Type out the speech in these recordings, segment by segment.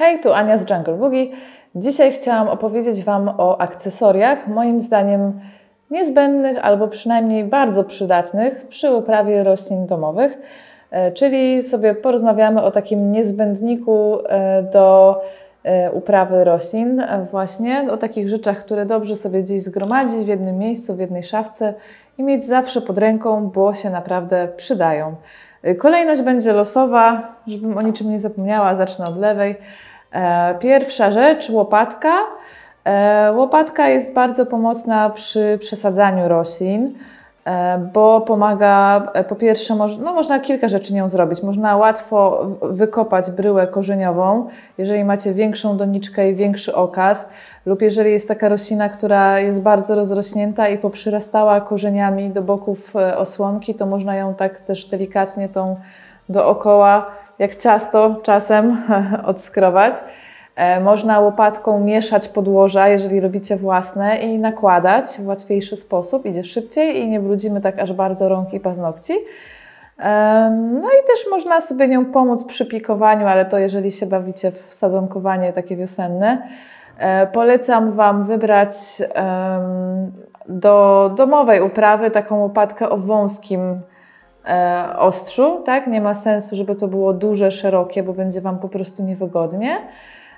Hej, tu Ania z Jungle Boogie. Dzisiaj chciałam opowiedzieć Wam o akcesoriach, moim zdaniem niezbędnych albo przynajmniej bardzo przydatnych przy uprawie roślin domowych. E, czyli sobie porozmawiamy o takim niezbędniku e, do e, uprawy roślin, właśnie o takich rzeczach, które dobrze sobie gdzieś zgromadzić w jednym miejscu, w jednej szafce i mieć zawsze pod ręką, bo się naprawdę przydają. Kolejność będzie losowa, żebym o niczym nie zapomniała, zacznę od lewej. E, pierwsza rzecz, łopatka. E, łopatka jest bardzo pomocna przy przesadzaniu roślin, e, bo pomaga, po pierwsze, no można kilka rzeczy nią zrobić. Można łatwo wykopać bryłę korzeniową, jeżeli macie większą doniczkę i większy okaz, lub jeżeli jest taka roślina, która jest bardzo rozrośnięta i poprzyrastała korzeniami do boków osłonki, to można ją tak też delikatnie tą dookoła jak ciasto czasem odskrobać. E, można łopatką mieszać podłoża, jeżeli robicie własne i nakładać w łatwiejszy sposób, idzie szybciej i nie brudzimy tak aż bardzo rąk i paznokci. E, no i też można sobie nią pomóc przy pikowaniu, ale to jeżeli się bawicie w sadzonkowanie takie wiosenne. E, polecam Wam wybrać do domowej uprawy taką łopatkę o wąskim ostrzu, tak? Nie ma sensu, żeby to było duże, szerokie, bo będzie Wam po prostu niewygodnie.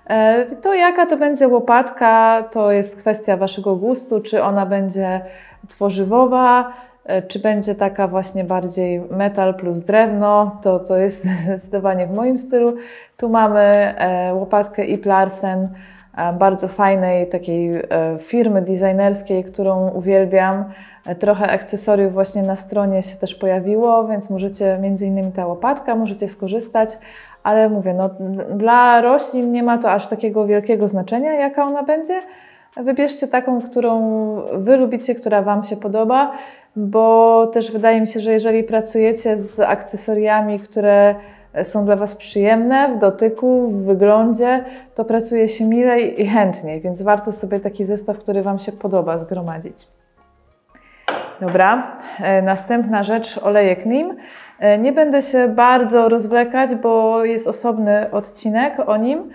E, to jaka to będzie łopatka, to jest kwestia Waszego gustu, czy ona będzie tworzywowa, e, czy będzie taka właśnie bardziej metal plus drewno, to, to jest zdecydowanie w moim stylu. Tu mamy e, łopatkę Ip Larsen, bardzo fajnej takiej firmy designerskiej, którą uwielbiam. Trochę akcesoriów właśnie na stronie się też pojawiło, więc możecie, między innymi ta łopatka, możecie skorzystać, ale mówię, no, dla roślin nie ma to aż takiego wielkiego znaczenia, jaka ona będzie. Wybierzcie taką, którą Wy lubicie, która Wam się podoba, bo też wydaje mi się, że jeżeli pracujecie z akcesoriami, które są dla Was przyjemne w dotyku, w wyglądzie, to pracuje się milej i chętniej, więc warto sobie taki zestaw, który Wam się podoba, zgromadzić. Dobra, e, następna rzecz, olejek nim. E, nie będę się bardzo rozwlekać, bo jest osobny odcinek o nim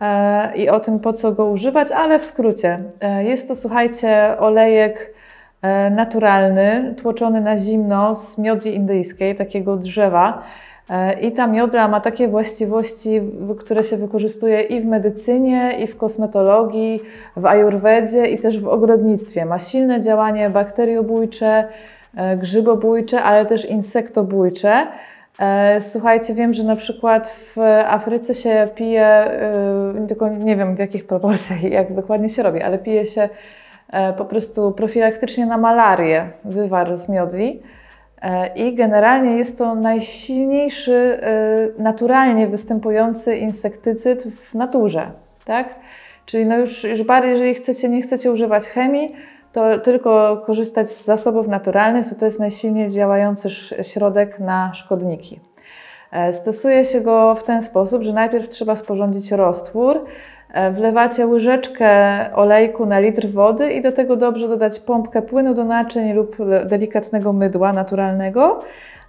e, i o tym, po co go używać, ale w skrócie. Jest to, słuchajcie, olejek naturalny, tłoczony na zimno z miodli indyjskiej, takiego drzewa. E, I ta miodra ma takie właściwości, które się wykorzystuje i w medycynie, i w kosmetologii, w ajurwedzie, i też w ogrodnictwie. Ma silne działanie bakteriobójcze, e, grzybobójcze, ale też insektobójcze. E, słuchajcie, wiem, że na przykład w Afryce się pije, tylko nie wiem w jakich proporcjach i jak dokładnie się robi, ale pije się po prostu profilaktycznie na malarię wywar z miodli. E, I generalnie jest to najsilniejszy, e, naturalnie występujący insektycyd w naturze. Tak? Czyli no już, już bardziej, jeżeli chcecie, nie chcecie używać chemii, to tylko korzystać z zasobów naturalnych, to to jest najsilniej działający środek na szkodniki. E, stosuje się go w ten sposób, że najpierw trzeba sporządzić roztwór, wlewacie łyżeczkę olejku na litr wody i do tego dobrze dodać pompkę płynu do naczyń lub delikatnego mydła naturalnego.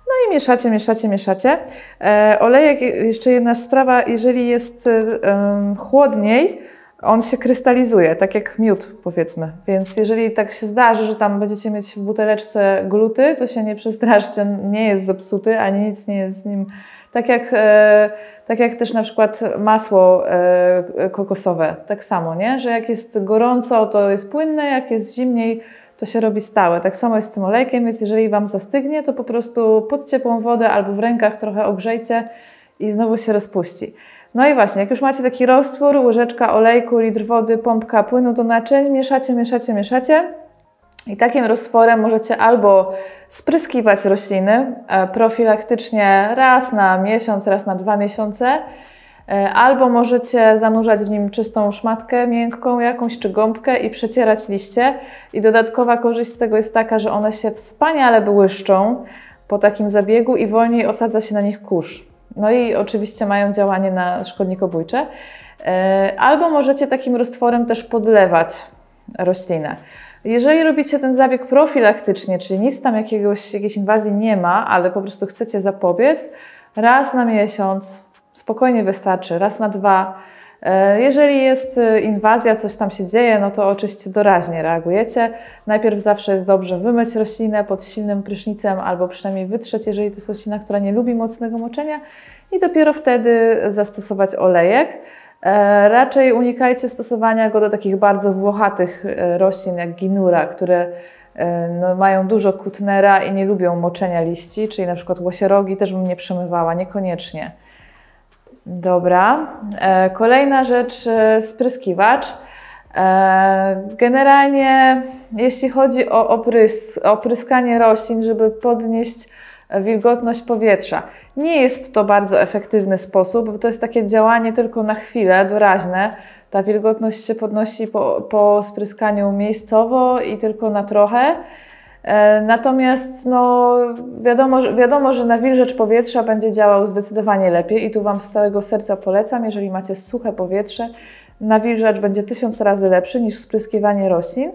No i mieszacie, mieszacie, mieszacie. E, olejek, jeszcze jedna sprawa, jeżeli jest e, chłodniej, on się krystalizuje, tak jak miód powiedzmy. Więc jeżeli tak się zdarzy, że tam będziecie mieć w buteleczce gluty, to się nie przestraszcie, nie jest zepsuty, ani nic nie jest z nim tak jak... E, tak jak też na przykład masło e, kokosowe, tak samo, nie? że jak jest gorąco, to jest płynne, jak jest zimniej, to się robi stałe. Tak samo jest z tym olejkiem, więc jeżeli Wam zastygnie, to po prostu pod ciepłą wodę albo w rękach trochę ogrzejcie i znowu się rozpuści. No i właśnie, jak już macie taki roztwór, łyżeczka olejku, litr wody, pompka płynu do naczyń, mieszacie, mieszacie, mieszacie i takim roztworem możecie albo spryskiwać rośliny e, profilaktycznie raz na miesiąc, raz na dwa miesiące, e, albo możecie zanurzać w nim czystą szmatkę miękką jakąś czy gąbkę i przecierać liście. I dodatkowa korzyść z tego jest taka, że one się wspaniale błyszczą po takim zabiegu i wolniej osadza się na nich kurz. No i oczywiście mają działanie na szkodnikobójcze. E, albo możecie takim roztworem też podlewać roślinę. Jeżeli robicie ten zabieg profilaktycznie, czyli nic tam jakiegoś, jakiejś inwazji nie ma, ale po prostu chcecie zapobiec, raz na miesiąc spokojnie wystarczy, raz na dwa E, jeżeli jest e, inwazja, coś tam się dzieje, no to oczywiście doraźnie reagujecie. Najpierw zawsze jest dobrze wymyć roślinę pod silnym prysznicem albo przynajmniej wytrzeć, jeżeli to jest roślina, która nie lubi mocnego moczenia i dopiero wtedy zastosować olejek. E, raczej unikajcie stosowania go do takich bardzo włochatych roślin jak ginura, które no, mają dużo kutnera i nie lubią moczenia liści, czyli na przykład łosierogi też bym nie przemywała, niekoniecznie. Dobra. E, kolejna rzecz, e, spryskiwacz. E, generalnie, jeśli chodzi o oprys, opryskanie roślin, żeby podnieść wilgotność powietrza, nie jest to bardzo efektywny sposób, bo to jest takie działanie tylko na chwilę, doraźne. Ta wilgotność się podnosi po, po spryskaniu miejscowo i tylko na trochę. E, natomiast no, wiadomo, wiadomo, że nawilżacz powietrza będzie działał zdecydowanie lepiej i tu Wam z całego serca polecam, jeżeli macie suche powietrze, nawilżacz będzie tysiąc razy lepszy niż spryskiwanie roślin.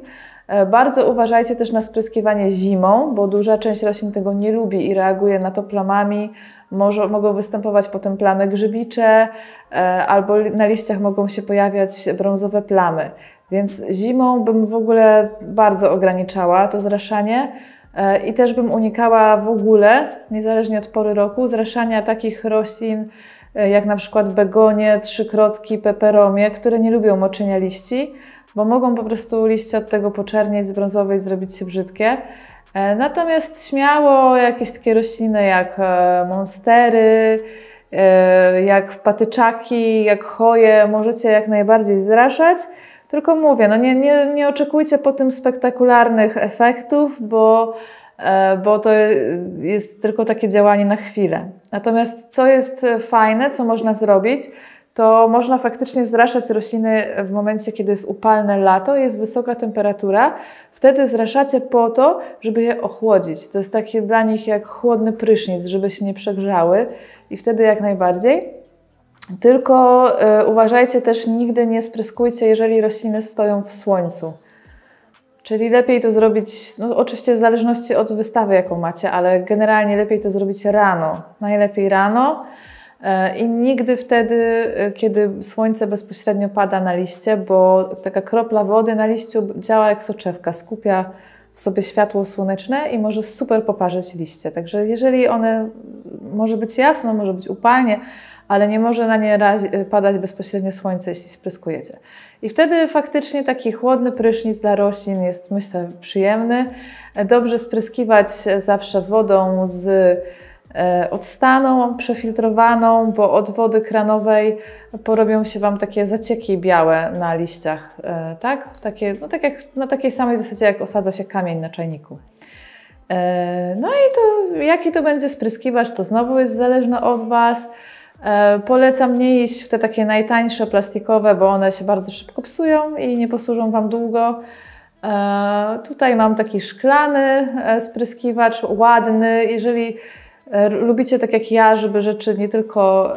E, bardzo uważajcie też na spryskiwanie zimą, bo duża część roślin tego nie lubi i reaguje na to plamami. Może, mogą występować potem plamy grzybicze, e, albo na liściach mogą się pojawiać brązowe plamy. Więc zimą bym w ogóle bardzo ograniczała to zraszanie e, i też bym unikała w ogóle, niezależnie od pory roku, zraszania takich roślin e, jak na przykład begonie, trzykrotki, peperomie, które nie lubią moczenia liści, bo mogą po prostu liście od tego poczernieć, zbrązować, zrobić się brzydkie. E, natomiast śmiało jakieś takie rośliny jak monstery, jak patyczaki, jak choje możecie jak najbardziej zraszać. Tylko mówię, no nie, nie, nie oczekujcie po tym spektakularnych efektów, bo, e, bo to jest tylko takie działanie na chwilę. Natomiast co jest fajne, co można zrobić, to można faktycznie zraszać rośliny w momencie, kiedy jest upalne lato, jest wysoka temperatura. Wtedy zraszacie po to, żeby je ochłodzić. To jest takie dla nich jak chłodny prysznic, żeby się nie przegrzały i wtedy jak najbardziej. Tylko y, uważajcie też, nigdy nie spryskujcie, jeżeli rośliny stoją w słońcu. Czyli lepiej to zrobić, no oczywiście w zależności od wystawy, jaką macie, ale generalnie lepiej to zrobić rano. Najlepiej rano. I nigdy wtedy, y, kiedy słońce bezpośrednio pada na liście, bo taka kropla wody na liściu działa jak soczewka, skupia w sobie światło słoneczne i może super poparzyć liście. Także jeżeli one, może być jasno, może być upalnie, ale nie może na nie padać bezpośrednio słońce, jeśli spryskujecie. I wtedy faktycznie taki chłodny prysznic dla roślin jest, myślę, przyjemny. Dobrze spryskiwać zawsze wodą z e, odstaną, przefiltrowaną, bo od wody kranowej porobią się Wam takie zacieki białe na liściach, e, tak? Takie, no tak jak, na takiej samej zasadzie, jak osadza się kamień na czajniku. E, no i to, jaki to będzie spryskiwacz, to znowu jest zależne od Was. E, polecam nie iść w te takie najtańsze plastikowe, bo one się bardzo szybko psują i nie posłużą Wam długo. E, tutaj mam taki szklany e, spryskiwacz, ładny. Jeżeli lubicie tak jak ja, żeby rzeczy nie tylko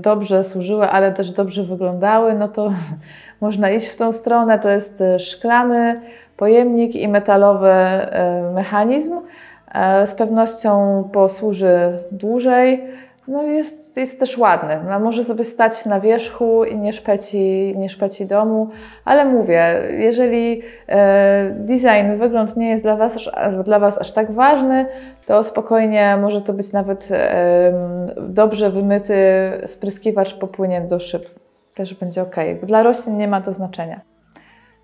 dobrze służyły, ale też dobrze wyglądały, no to można iść w tą stronę. To jest szklany pojemnik i metalowy mechanizm. Z pewnością posłuży dłużej no jest, jest też ładny. No może sobie stać na wierzchu i nie szpeci, nie szpeci domu, ale mówię, jeżeli e, design, wygląd nie jest dla was, dla was aż tak ważny, to spokojnie może to być nawet e, dobrze wymyty spryskiwacz popłynie do szyb. Też będzie ok. Dla roślin nie ma to znaczenia.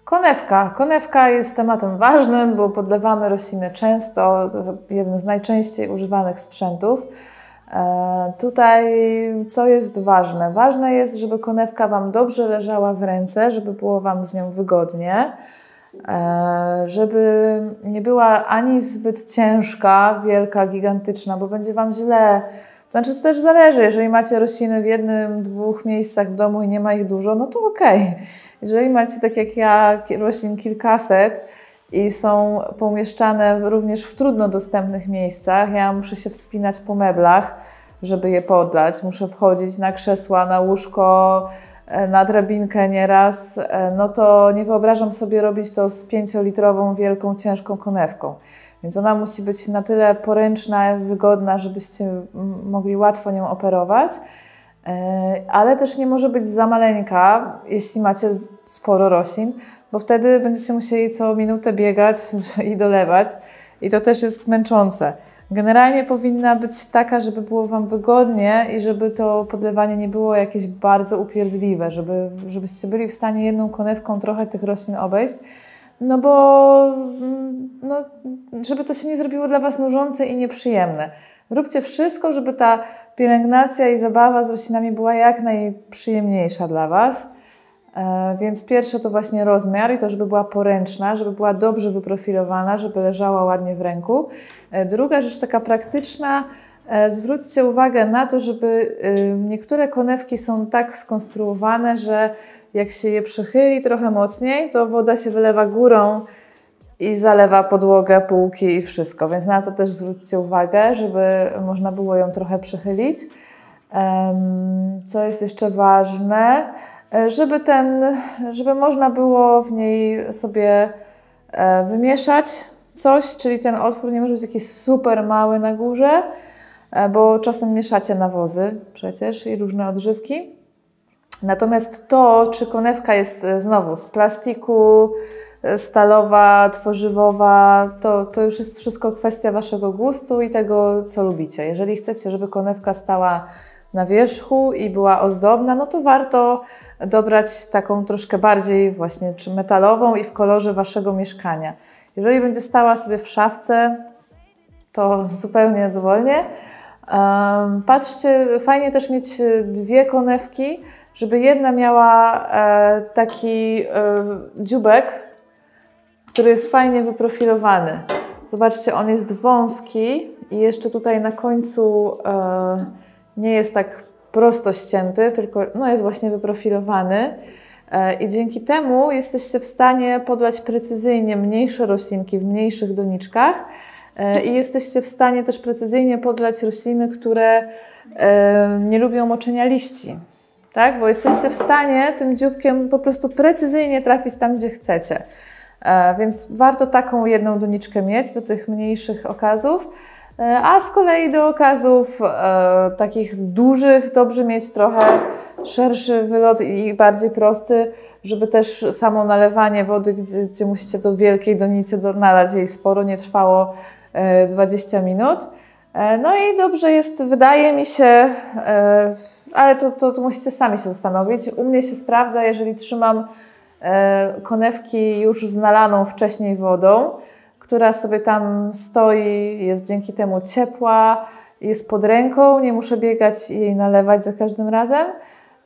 Konewka. Konewka jest tematem ważnym, bo podlewamy rośliny często. To jeden z najczęściej używanych sprzętów. E, tutaj co jest ważne? Ważne jest, żeby konewka Wam dobrze leżała w ręce, żeby było Wam z nią wygodnie, e, żeby nie była ani zbyt ciężka, wielka, gigantyczna, bo będzie Wam źle. To znaczy, to też zależy. Jeżeli macie rośliny w jednym, dwóch miejscach w domu i nie ma ich dużo, no to okej. Okay. Jeżeli macie, tak jak ja, roślin kilkaset, i są pomieszczane również w trudno dostępnych miejscach. Ja muszę się wspinać po meblach, żeby je podlać. Muszę wchodzić na krzesła, na łóżko, e, na drabinkę nieraz. E, no to nie wyobrażam sobie robić to z pięciolitrową, wielką, ciężką konewką. Więc ona musi być na tyle poręczna, wygodna, żebyście mogli łatwo nią operować. ale też nie może być za maleńka, jeśli macie sporo roślin, bo wtedy będziecie musieli co minutę biegać i dolewać i to też jest męczące. Generalnie powinna być taka, żeby było Wam wygodnie i żeby to podlewanie nie było jakieś bardzo upierdliwe, żeby, żebyście byli w stanie jedną konewką trochę tych roślin obejść. No bo mm, no, żeby to się nie zrobiło dla Was nużące i nieprzyjemne. Róbcie wszystko, żeby ta pielęgnacja i zabawa z roślinami była jak najprzyjemniejsza dla Was. E, więc pierwsze to właśnie rozmiar i to, żeby była poręczna, żeby była dobrze wyprofilowana, żeby leżała ładnie w ręku. E, druga rzecz taka praktyczna, e, zwróćcie uwagę na to, żeby niektóre konewki są tak skonstruowane, że jak się je przychyli trochę mocniej, to woda się wylewa górą i zalewa podłogę, półki i wszystko. Więc na to też zwróćcie uwagę, żeby można było ją trochę przychylić. Co jest jeszcze ważne? E, żeby ten, żeby można było w niej sobie e, wymieszać coś, czyli ten otwór nie może być jakiś super mały na górze, e, bo czasem mieszacie nawozy przecież i różne odżywki. Natomiast to, czy konewka jest znowu z plastiku, stalowa, tworzywowa, to, to już jest wszystko kwestia Waszego gustu i tego, co lubicie. Jeżeli chcecie, żeby konewka stała na wierzchu i była ozdobna, no to warto dobrać taką troszkę bardziej właśnie czy metalową i w kolorze waszego mieszkania. Jeżeli będzie stała sobie w szafce, to zupełnie dowolnie. patrzcie, fajnie też mieć dwie konewki, żeby jedna miała e, taki e, dziubek, który jest fajnie wyprofilowany. Zobaczcie, on jest wąski i jeszcze tutaj na końcu e, nie jest tak prosto ścięty, tylko no, jest właśnie wyprofilowany. E, I dzięki temu jesteście w stanie podlać precyzyjnie mniejsze roślinki w mniejszych doniczkach e, i jesteście w stanie też precyzyjnie podlać rośliny, które e, nie lubią moczenia liści. Tak? Bo jesteście w stanie tym dzióbkiem po prostu precyzyjnie trafić tam, gdzie chcecie. Więc warto taką jedną doniczkę mieć do tych mniejszych okazów. E, a z kolei do okazów e, takich dużych dobrze mieć trochę szerszy wylot i bardziej prosty, żeby też samo nalewanie wody, gdzie, gdzie musicie do wielkiej donicy do, nalać jej sporo, nie trwało e, 20 minut. E, no i dobrze jest, wydaje mi się, e, ale to, to, to, musicie sami się zastanowić. U mnie się sprawdza, jeżeli trzymam e, konewki już z nalaną wcześniej wodą, która sobie tam stoi, jest dzięki temu ciepła, jest pod ręką, nie muszę biegać i jej nalewać za każdym razem.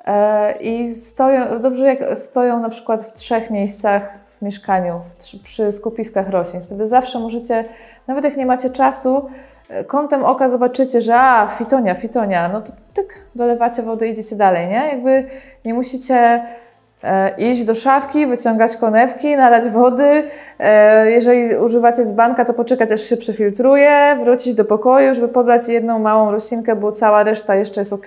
E, I stoją, dobrze jak stoją na przykład w trzech miejscach w mieszkaniu, przy skupiskach roślin. Wtedy zawsze możecie, nawet jak nie macie czasu, e, kątem oka zobaczycie, że a, fitonia, fitonia, no to tyk, dolewacie wody i idziecie dalej, nie? Jakby nie musicie iść do szafki, wyciągać konewki, nalać wody. E, jeżeli używacie dzbanka, to poczekać aż się przefiltruje, wrócić do pokoju, żeby podać jedną małą roślinkę, bo cała reszta jeszcze jest ok.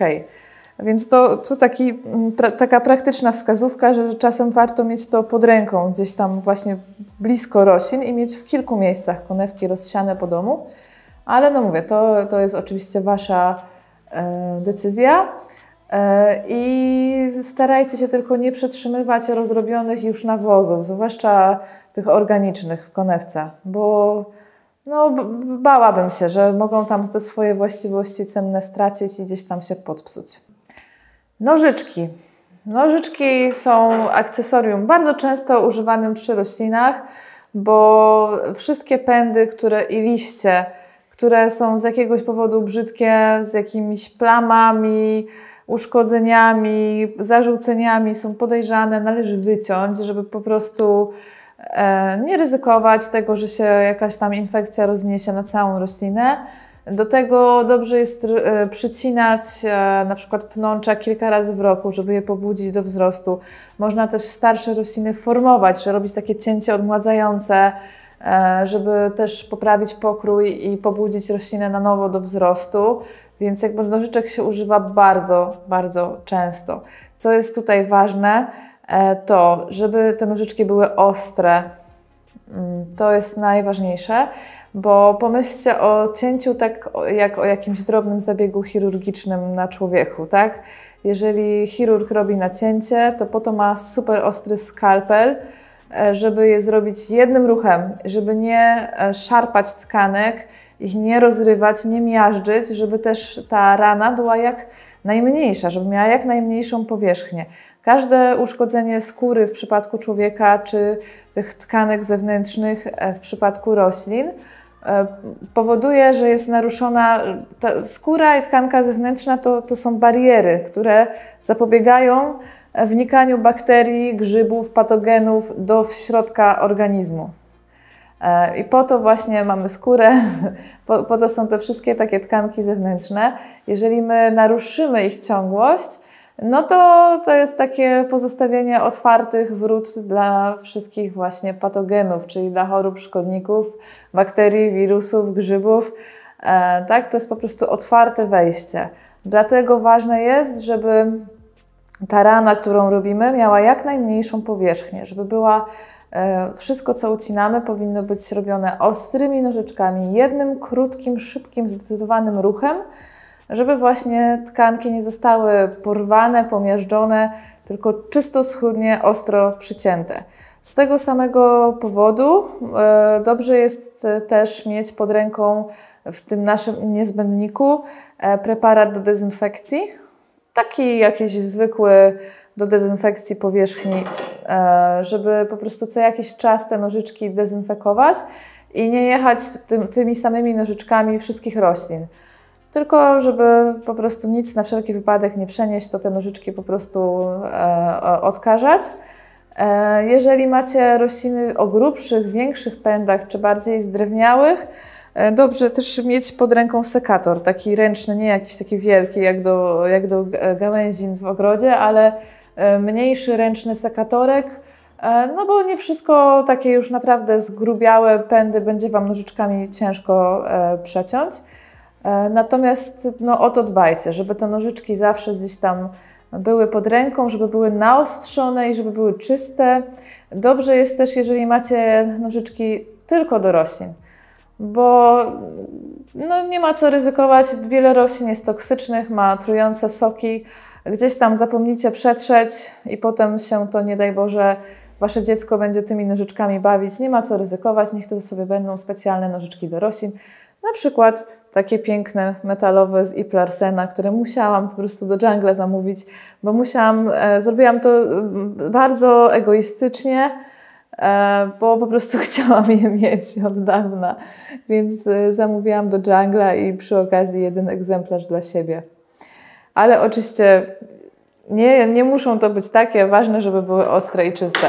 Więc to, to taki, pra, taka praktyczna wskazówka, że czasem warto mieć to pod ręką, gdzieś tam właśnie blisko roślin i mieć w kilku miejscach konewki rozsiane po domu. Ale no mówię, to, to jest oczywiście Wasza e, decyzja. E, I starajcie się tylko nie przetrzymywać rozrobionych już nawozów, zwłaszcza tych organicznych w konewce, bo no, bałabym się, że mogą tam te swoje właściwości cenne stracić i gdzieś tam się podpsuć. Nożyczki. Nożyczki są akcesorium bardzo często używanym przy roślinach, bo wszystkie pędy które, i liście, które są z jakiegoś powodu brzydkie, z jakimiś plamami, uszkodzeniami, zarzuceniami są podejrzane, należy wyciąć, żeby po prostu e, nie ryzykować tego, że się jakaś tam infekcja rozniesie na całą roślinę. Do tego dobrze jest e, przycinać e, na przykład pnącza kilka razy w roku, żeby je pobudzić do wzrostu. Można też starsze rośliny formować, że robić takie cięcie odmładzające, żeby też poprawić pokrój i pobudzić roślinę na nowo do wzrostu. Więc jakby nożyczek się używa bardzo, bardzo często. Co jest tutaj ważne, e, to żeby te nożyczki były ostre. Mm, to jest najważniejsze, Bo pomyślcie o cięciu tak jak o jakimś drobnym zabiegu chirurgicznym na człowieku, tak? Jeżeli chirurg robi nacięcie, to po to ma super ostry skalpel, e, żeby je zrobić jednym ruchem, żeby nie e, szarpać tkanek, ich nie rozrywać, nie miażdżyć, żeby też ta rana była jak najmniejsza, żeby miała jak najmniejszą powierzchnię. Każde uszkodzenie skóry w przypadku człowieka czy tych tkanek zewnętrznych e, w przypadku roślin e, powoduje, że jest naruszona skóra i tkanka zewnętrzna to, to są bariery, które zapobiegają wnikaniu bakterii, grzybów, patogenów do środka organizmu. E, I po to właśnie mamy skórę, po, po, to są te wszystkie takie tkanki zewnętrzne. Jeżeli my naruszymy ich ciągłość, no to to jest takie pozostawienie otwartych wrót dla wszystkich właśnie patogenów, czyli dla chorób, szkodników, bakterii, wirusów, grzybów. E, tak, to jest po prostu otwarte wejście. Dlatego ważne jest, żeby ta rana, którą robimy, miała jak najmniejszą powierzchnię, żeby była wszystko, co ucinamy, powinno być robione ostrymi nożyczkami, jednym krótkim, szybkim, zdecydowanym ruchem, żeby właśnie tkanki nie zostały porwane, pomiażdżone, tylko czysto, schludnie, ostro przycięte. Z tego samego powodu e, dobrze jest też mieć pod ręką w tym naszym niezbędniku e, preparat do dezynfekcji. Taki jakiś zwykły do dezynfekcji powierzchni, e, żeby po prostu co jakiś czas te nożyczki dezynfekować i nie jechać tym, tymi samymi nożyczkami wszystkich roślin. Tylko, żeby po prostu nic na wszelki wypadek nie przenieść, to te nożyczki po prostu e, odkażać. E, jeżeli macie rośliny o grubszych, większych pędach czy bardziej zdrewniałych, dobrze też mieć pod ręką sekator, taki ręczny, nie jakiś taki wielki jak do, jak do gałęzi w ogrodzie, ale mniejszy ręczny sekatorek, e, no bo nie wszystko takie już naprawdę zgrubiałe pędy będzie Wam nożyczkami ciężko e, przeciąć. Natomiast no, o to dbajcie, żeby te nożyczki zawsze gdzieś tam były pod ręką, żeby były naostrzone i żeby były czyste. Dobrze jest też, jeżeli macie nożyczki tylko do roślin, bo no, nie ma co ryzykować. Wiele roślin jest toksycznych, ma trujące soki gdzieś tam zapomnicie przetrzeć i potem się to, nie daj Boże, Wasze dziecko będzie tymi nożyczkami bawić. Nie ma co ryzykować, niech to sobie będą specjalne nożyczki do roślin. Na przykład takie piękne, metalowe z Ip Larsena, które musiałam po prostu do jungle zamówić, bo musiałam, e, zrobiłam to bardzo egoistycznie, e, bo po prostu chciałam je mieć od dawna, więc e, zamówiłam do jungla i przy okazji jeden egzemplarz dla siebie ale oczywiście nie, nie muszą to być takie, ważne, żeby były ostre i czyste.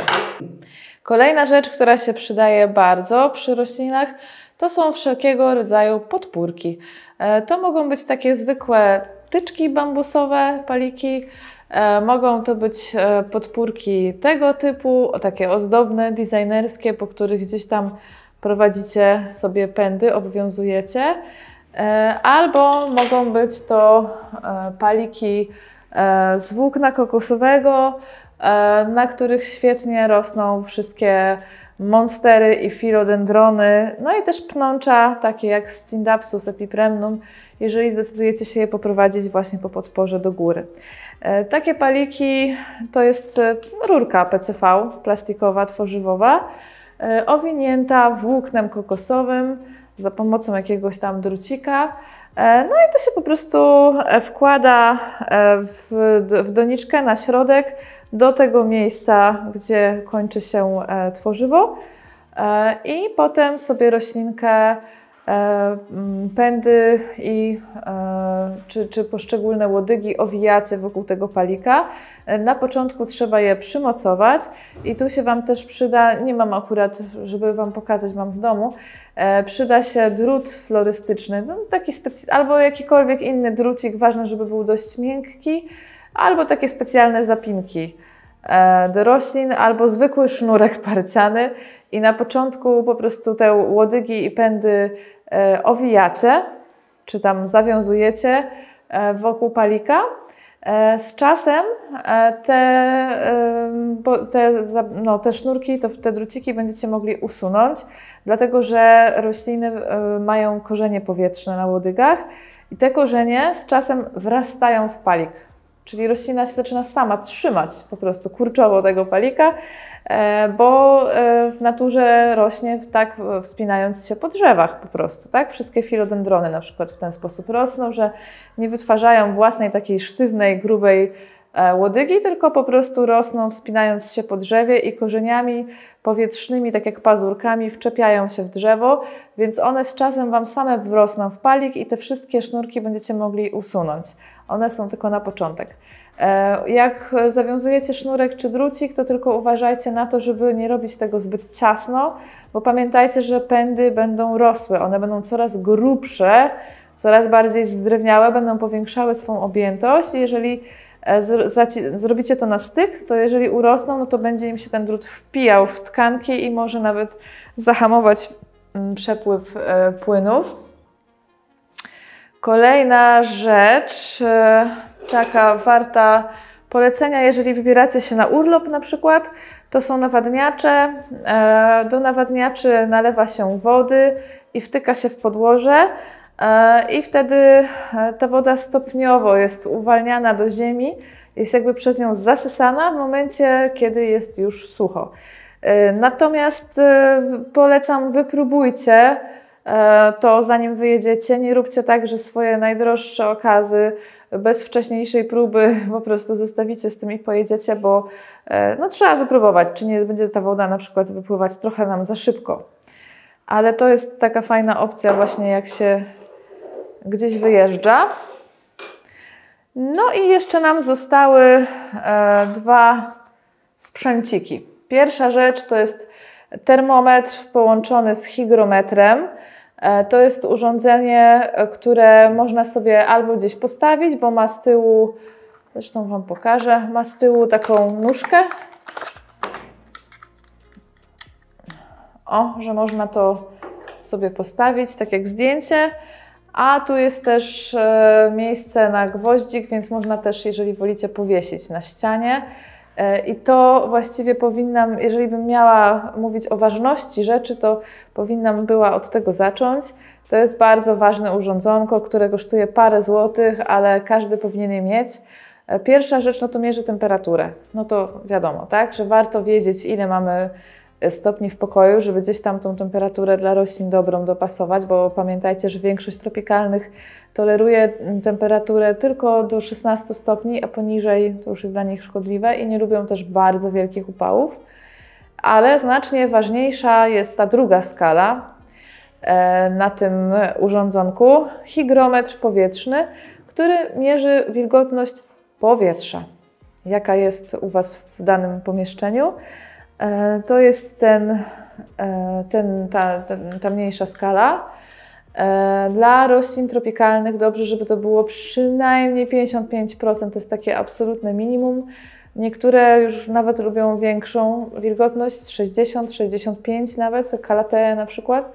Kolejna rzecz, która się przydaje bardzo przy roślinach, to są wszelkiego rodzaju podpórki. E, to mogą być takie zwykłe tyczki bambusowe, paliki, e, mogą to być e, podpórki tego typu, takie ozdobne, designerskie, po których gdzieś tam prowadzicie sobie pędy, obwiązujecie. E, albo mogą być to e, paliki e, z włókna kokosowego, na których świetnie rosną wszystkie monstery i filodendrony, no i też pnącza, takie jak Scindapsus epipremnum, jeżeli zdecydujecie się je poprowadzić właśnie po podporze do góry. Takie paliki to jest rurka PCV, plastikowa, tworzywowa, owinięta włóknem kokosowym, za pomocą jakiegoś tam drucika. E, no i to się po prostu e, wkłada e, w, w doniczkę na środek do tego miejsca, gdzie kończy się tworzywo. I potem sobie roślinkę pędy i, e, czy, czy poszczególne łodygi owijacie wokół tego palika. E, na początku trzeba je przymocować i tu się Wam też przyda, nie mam akurat, żeby Wam pokazać, mam w domu, przyda się drut florystyczny, to taki albo jakikolwiek inny drucik, ważne, żeby był dość miękki, albo takie specjalne zapinki do roślin, albo zwykły sznurek parciany i na początku po prostu te łodygi i pędy E, owijacie, czy tam zawiązujecie e, wokół palika. E, z czasem e, te, te, no, te sznurki, to, te druciki będziecie mogli usunąć, dlatego że rośliny mają korzenie powietrzne na łodygach i te korzenie z czasem wrastają w palik. Czyli roślina się zaczyna sama trzymać po prostu kurczowo tego palika, e, bo e, w naturze rośnie tak wspinając się po drzewach po prostu. Tak? Wszystkie filodendrony na przykład w ten sposób rosną, że nie wytwarzają własnej takiej sztywnej, grubej e, łodygi, tylko po prostu rosną wspinając się po drzewie i korzeniami powietrznymi, tak jak pazurkami, wczepiają się w drzewo, więc one z czasem Wam same wrosną w palik i te wszystkie sznurki będziecie mogli usunąć. One są tylko na początek. E, jak zawiązujecie sznurek czy drucik, to tylko uważajcie na to, żeby nie robić tego zbyt ciasno, bo pamiętajcie, że pędy będą rosły, one będą coraz grubsze, coraz bardziej zdrewniałe, będą powiększały swą objętość. Jeżeli e, zrobicie to na styk, to jeżeli urosną, no to będzie im się ten drut wpijał w tkanki i może nawet zahamować mm, przepływ e, płynów. Kolejna rzecz, e, taka warta polecenia, jeżeli wybieracie się na urlop na przykład, to są nawadniacze. E, do nawadniaczy nalewa się wody i wtyka się w podłoże e, i wtedy ta woda stopniowo jest uwalniana do ziemi, jest jakby przez nią zasysana w momencie, kiedy jest już sucho. Natomiast polecam, wypróbujcie to zanim wyjedziecie, nie róbcie tak, że swoje najdroższe okazy bez wcześniejszej próby po prostu zostawicie z tym i pojedziecie, bo e, no, trzeba wypróbować, czy nie będzie ta woda na przykład wypływać trochę nam za szybko. Ale to jest taka fajna opcja właśnie jak się gdzieś wyjeżdża. No i jeszcze nam zostały e, dwa sprzęciki. Pierwsza rzecz to jest termometr połączony z hygrometrem. E, to jest urządzenie, e, które można sobie albo gdzieś postawić, bo ma z tyłu, zresztą Wam pokażę, ma z tyłu taką nóżkę. O, że można to sobie postawić, tak jak zdjęcie. A tu jest też e, miejsce na gwoździk, więc można też, jeżeli wolicie, powiesić na ścianie. E, I to właściwie powinnam, jeżeli bym miała mówić o ważności rzeczy, to powinnam była od tego zacząć. To jest bardzo ważne urządzonko, które kosztuje parę złotych, ale każdy powinien je mieć. E, pierwsza rzecz, no to mierzy temperaturę. No to wiadomo, tak, że warto wiedzieć, ile mamy stopni w pokoju, żeby gdzieś tam tą temperaturę dla roślin dobrą dopasować, bo pamiętajcie, że większość tropikalnych toleruje temperaturę tylko do 16 stopni, a poniżej to już jest dla nich szkodliwe i nie lubią też bardzo wielkich upałów. Ale znacznie ważniejsza jest ta druga skala e, na tym urządzonku, hygrometr powietrzny, który mierzy wilgotność powietrza, jaka jest u Was w danym pomieszczeniu. E, to jest ten, e, ten, ta, ten, ta mniejsza skala. E, dla roślin tropikalnych dobrze, żeby to było przynajmniej 55%, to jest takie absolutne minimum. Niektóre już nawet lubią większą wilgotność, 60, 65 nawet, kalatea na przykład.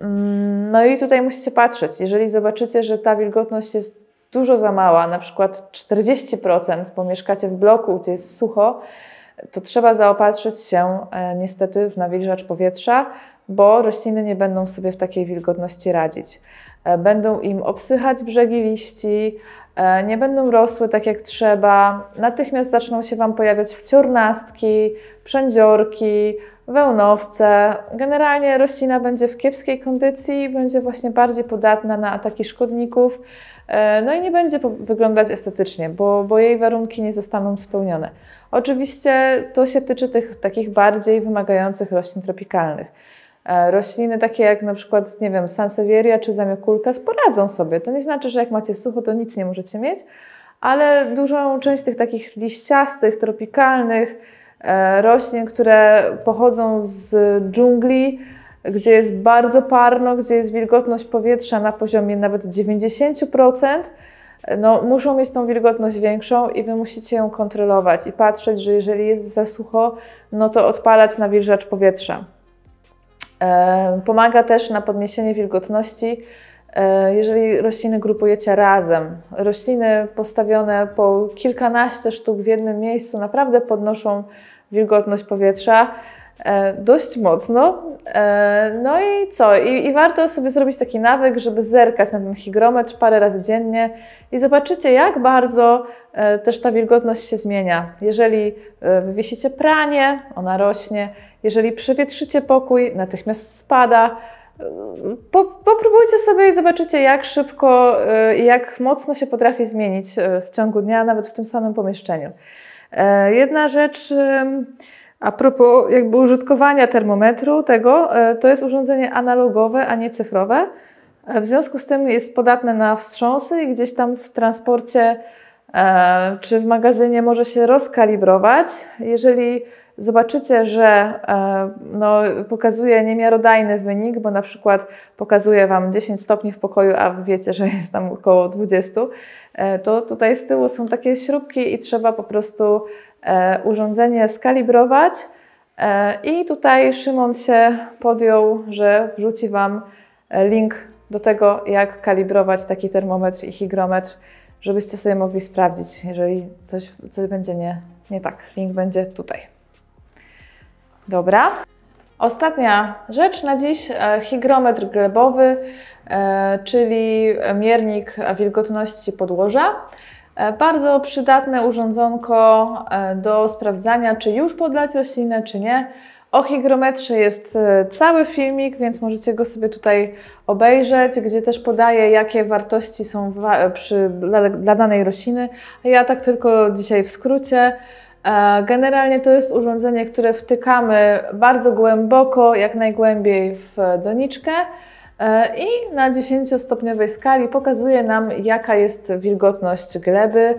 Mm, no i tutaj musicie patrzeć. Jeżeli zobaczycie, że ta wilgotność jest dużo za mała, na przykład 40%, bo mieszkacie w bloku, gdzie jest sucho, to trzeba zaopatrzyć się e, niestety w nawilżacz powietrza, bo rośliny nie będą sobie w takiej wilgotności radzić. E, będą im obsychać brzegi liści, e, nie będą rosły tak jak trzeba, natychmiast zaczną się Wam pojawiać wciornastki, przędziorki, wełnowce. Generalnie roślina będzie w kiepskiej kondycji, będzie właśnie bardziej podatna na ataki szkodników, no i nie będzie wyglądać estetycznie, bo, bo jej warunki nie zostaną spełnione. Oczywiście to się tyczy tych takich bardziej wymagających roślin tropikalnych. E, rośliny takie jak na przykład, nie wiem, sansevieria czy zamiokulka poradzą sobie. To nie znaczy, że jak macie sucho, to nic nie możecie mieć, ale dużą część tych takich liściastych, tropikalnych e, roślin, które pochodzą z dżungli, gdzie jest bardzo parno, gdzie jest wilgotność powietrza na poziomie nawet 90%, no, muszą mieć tą wilgotność większą i Wy musicie ją kontrolować i patrzeć, że jeżeli jest za sucho, no to odpalać nawilżacz powietrza. E, pomaga też na podniesienie wilgotności E, jeżeli rośliny grupujecie razem, rośliny postawione po kilkanaście sztuk w jednym miejscu naprawdę podnoszą wilgotność powietrza dość mocno. E, no i co? I, I, warto sobie zrobić taki nawyk, żeby zerkać na ten hygrometr parę razy dziennie i zobaczycie, jak bardzo też ta wilgotność się zmienia. Jeżeli wywiesicie pranie, ona rośnie. Jeżeli przewietrzycie pokój, natychmiast spada. Po, popróbujcie sobie i zobaczycie, jak szybko i jak mocno się potrafi zmienić w ciągu dnia, nawet w tym samym pomieszczeniu. E, jedna rzecz, a propos jakby użytkowania termometru tego, e, to jest urządzenie analogowe, a nie cyfrowe. E, w związku z tym jest podatne na wstrząsy i gdzieś tam w transporcie czy w magazynie może się rozkalibrować. Jeżeli zobaczycie, że no, pokazuje niemiarodajny wynik, bo na przykład pokazuje Wam 10 stopni w pokoju, a wiecie, że jest tam około 20, E, to tutaj z tyłu są takie śrubki i trzeba po prostu e, urządzenie skalibrować. E, I tutaj Szymon się podjął, że wrzuci Wam link do tego, jak kalibrować taki termometr i hygrometr, żebyście sobie mogli sprawdzić, jeżeli coś, coś będzie nie, nie tak. Link będzie tutaj. Dobra. Ostatnia rzecz na dziś, hygrometr glebowy. E, czyli miernik wilgotności podłoża. E, bardzo przydatne urządzonko e, do sprawdzania, czy już podlać roślinę, czy nie. O hygrometrze jest cały filmik, więc możecie go sobie tutaj obejrzeć, gdzie też podaję, jakie wartości są przy, dla, dla danej rośliny. Ja tak tylko dzisiaj w skrócie. Generalnie to jest urządzenie, które wtykamy bardzo głęboko, jak najgłębiej w doniczkę. E, I na 10-stopniowej skali pokazuje nam, jaka jest wilgotność gleby.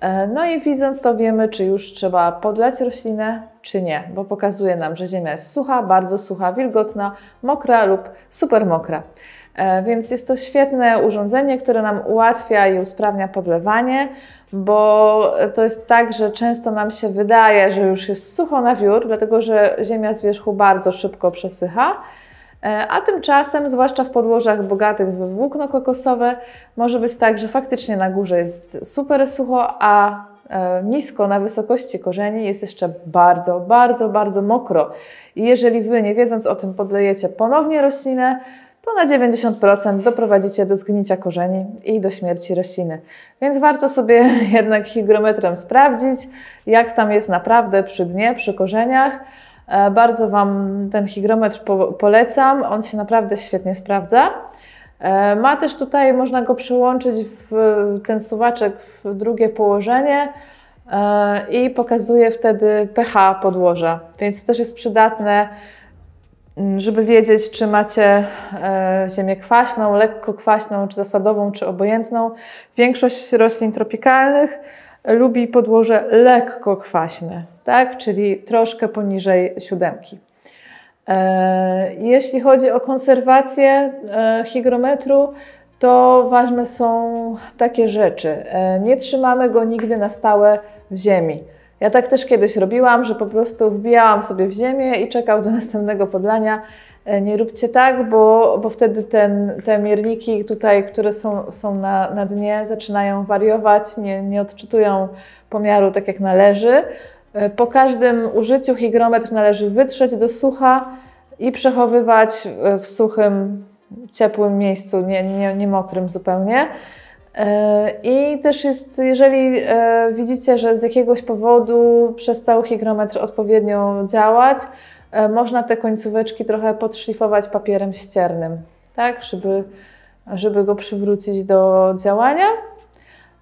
E, no i widząc to wiemy, czy już trzeba podlać roślinę, czy nie, bo pokazuje nam, że ziemia jest sucha, bardzo sucha, wilgotna, mokra lub super mokra. E, więc jest to świetne urządzenie, które nam ułatwia i usprawnia podlewanie, bo to jest tak, że często nam się wydaje, że już jest sucho na wiór, dlatego że ziemia z wierzchu bardzo szybko przesycha. E, a tymczasem, zwłaszcza w podłożach bogatych w włókno kokosowe, może być tak, że faktycznie na górze jest super sucho, a e, nisko na wysokości korzeni jest jeszcze bardzo, bardzo, bardzo mokro. I jeżeli Wy, nie wiedząc o tym, podlejecie ponownie roślinę, to na 90% doprowadzicie do zgnicia korzeni i do śmierci rośliny. Więc warto sobie jednak hygrometrem sprawdzić, jak tam jest naprawdę przy dnie, przy korzeniach. E, bardzo Wam ten hygrometr polecam. On się naprawdę świetnie sprawdza. E, ma też tutaj, można go przełączyć w ten suwaczek w drugie położenie e, i pokazuje wtedy pH podłoża, więc to też jest przydatne, mm, żeby wiedzieć, czy macie ziemię kwaśną, lekko kwaśną, czy zasadową, czy obojętną. Większość roślin tropikalnych lubi podłoże lekko kwaśne tak? czyli troszkę poniżej siódemki. E, jeśli chodzi o konserwację e, hygrometru, to ważne są takie rzeczy. E, nie trzymamy go nigdy na stałe w ziemi. Ja tak też kiedyś robiłam, że po prostu wbijałam sobie w ziemię i czekał do następnego podlania. Nie róbcie tak, bo, bo wtedy ten, te mierniki tutaj, które są, są na, na dnie, zaczynają wariować, nie, nie odczytują pomiaru tak jak należy. E, po każdym użyciu hygrometr należy wytrzeć do sucha i przechowywać w suchym, ciepłym miejscu, nie, nie, nie mokrym zupełnie. E, I też jest, jeżeli e, widzicie, że z jakiegoś powodu przestał hygrometr odpowiednio działać, można te końcóweczki trochę podszlifować papierem ściernym, tak, żeby, żeby go przywrócić do działania.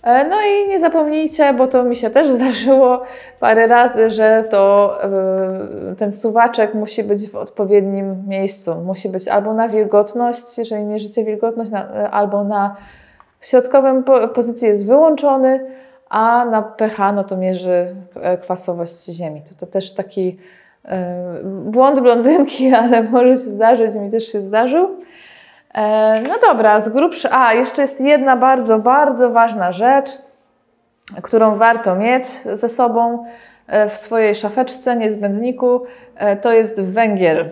E, no i nie zapomnijcie, bo to mi się też zdarzyło parę razy, że to e, ten suwaczek musi być w odpowiednim miejscu. Musi być albo na wilgotność, jeżeli mierzycie wilgotność, e, albo na środkowym pozycji jest wyłączony, a na pH no to mierzy kwasowość ziemi. To, to też taki błąd blondynki, ale może się zdarzyć, mi też się zdarzył. E, no dobra, z grubszy. A, jeszcze jest jedna bardzo, bardzo ważna rzecz, którą warto mieć ze sobą e, w swojej szafeczce, niezbędniku. E, to jest węgiel.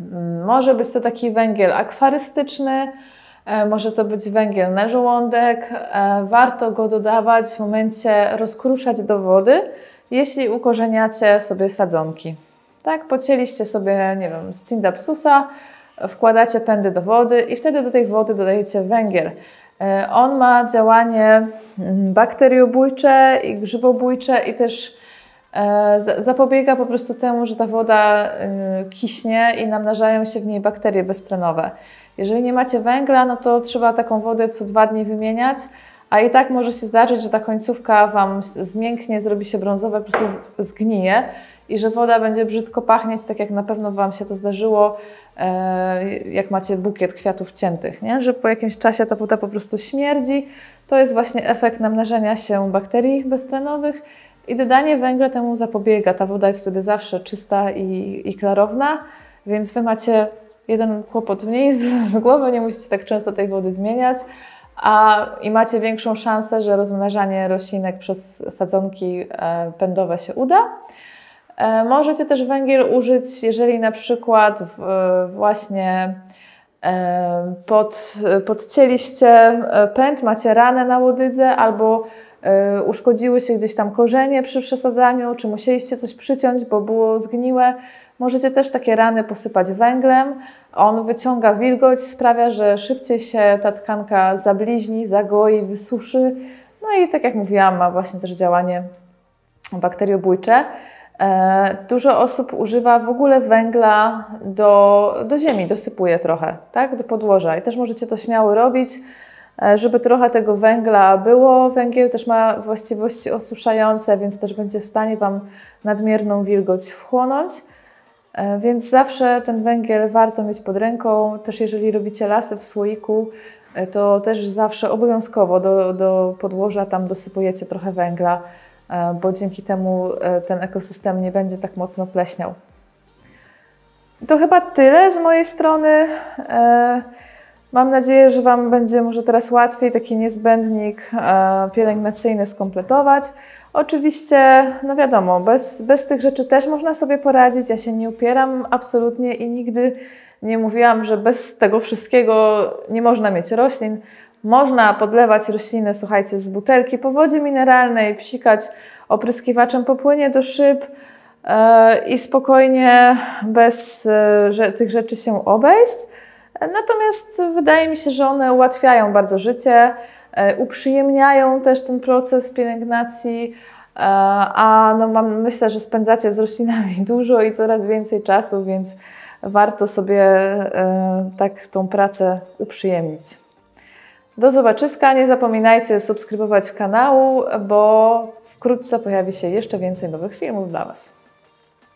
Mm, może być to taki węgiel akwarystyczny, E, może to być węgiel na żołądek. E, warto go dodawać w momencie rozkruszać do wody, jeśli ukorzeniacie sobie sadzonki. Tak, pocięliście sobie, nie wiem, z cindapsusa, wkładacie pędy do wody i wtedy do tej wody dodajecie węgiel. E, on ma działanie mm, bakteriobójcze i grzybobójcze i też zapobiega po prostu temu, że ta woda kiśnie i namnażają się w niej bakterie beztlenowe. Jeżeli nie macie węgla, no to trzeba taką wodę co dwa dni wymieniać, a i tak może się zdarzyć, że ta końcówka Wam zmięknie, zrobi się brązowe, po prostu zgnije i że woda będzie brzydko pachnieć, tak jak na pewno Wam się to zdarzyło, e, jak macie bukiet kwiatów ciętych, nie? że po jakimś czasie ta woda po prostu śmierdzi. To jest właśnie efekt namnażenia się bakterii beztlenowych i dodanie węgla temu zapobiega. Ta woda jest wtedy zawsze czysta i, i klarowna, więc Wy macie jeden kłopot mniej z, z głowy, nie musicie tak często tej wody zmieniać, a i macie większą szansę, że rozmnażanie roślinek przez sadzonki e, pędowe się uda. E, możecie też węgiel użyć, jeżeli na przykład właśnie e, pod, podcięliście pęd, macie ranę na łodydze albo uszkodziły się gdzieś tam korzenie przy przesadzaniu, czy musieliście coś przyciąć, bo było zgniłe, Możecie też takie rany posypać węglem. On wyciąga wilgoć, sprawia, że szybciej się ta tkanka zabliźni, zagoi, wysuszy. No i tak jak mówiłam, ma właśnie też działanie bakteriobójcze. E, dużo osób używa w ogóle węgla do, do ziemi, dosypuje trochę, tak, do podłoża. I też możecie to śmiało robić, e, żeby trochę tego węgla było. Węgiel też ma właściwości osuszające, więc też będzie w stanie Wam nadmierną wilgoć wchłonąć. E, więc zawsze ten węgiel warto mieć pod ręką. Też jeżeli robicie lasy w słoiku, to też zawsze obowiązkowo do, do podłoża tam dosypujecie trochę węgla, bo dzięki temu ten ekosystem nie będzie tak mocno pleśniał. To chyba tyle z mojej strony. Mam nadzieję, że Wam będzie może teraz łatwiej taki niezbędnik pielęgnacyjny skompletować. Oczywiście, no wiadomo, bez, bez tych rzeczy też można sobie poradzić. Ja się nie upieram absolutnie i nigdy nie mówiłam, że bez tego wszystkiego nie można mieć roślin. Można podlewać rośliny, słuchajcie, z butelki po wodzie mineralnej, psikać opryskiwaczem po płynie do szyb yy, i spokojnie bez yy, tych rzeczy się obejść. Natomiast wydaje mi się, że one ułatwiają bardzo życie. E, uprzyjemniają też ten proces pielęgnacji, e, a no mam, myślę, że spędzacie z roślinami dużo i coraz więcej czasu, więc warto sobie e, tak tą pracę uprzyjemnić. Do zobaczyska. Nie zapominajcie subskrybować kanału, bo wkrótce pojawi się jeszcze więcej nowych filmów dla Was.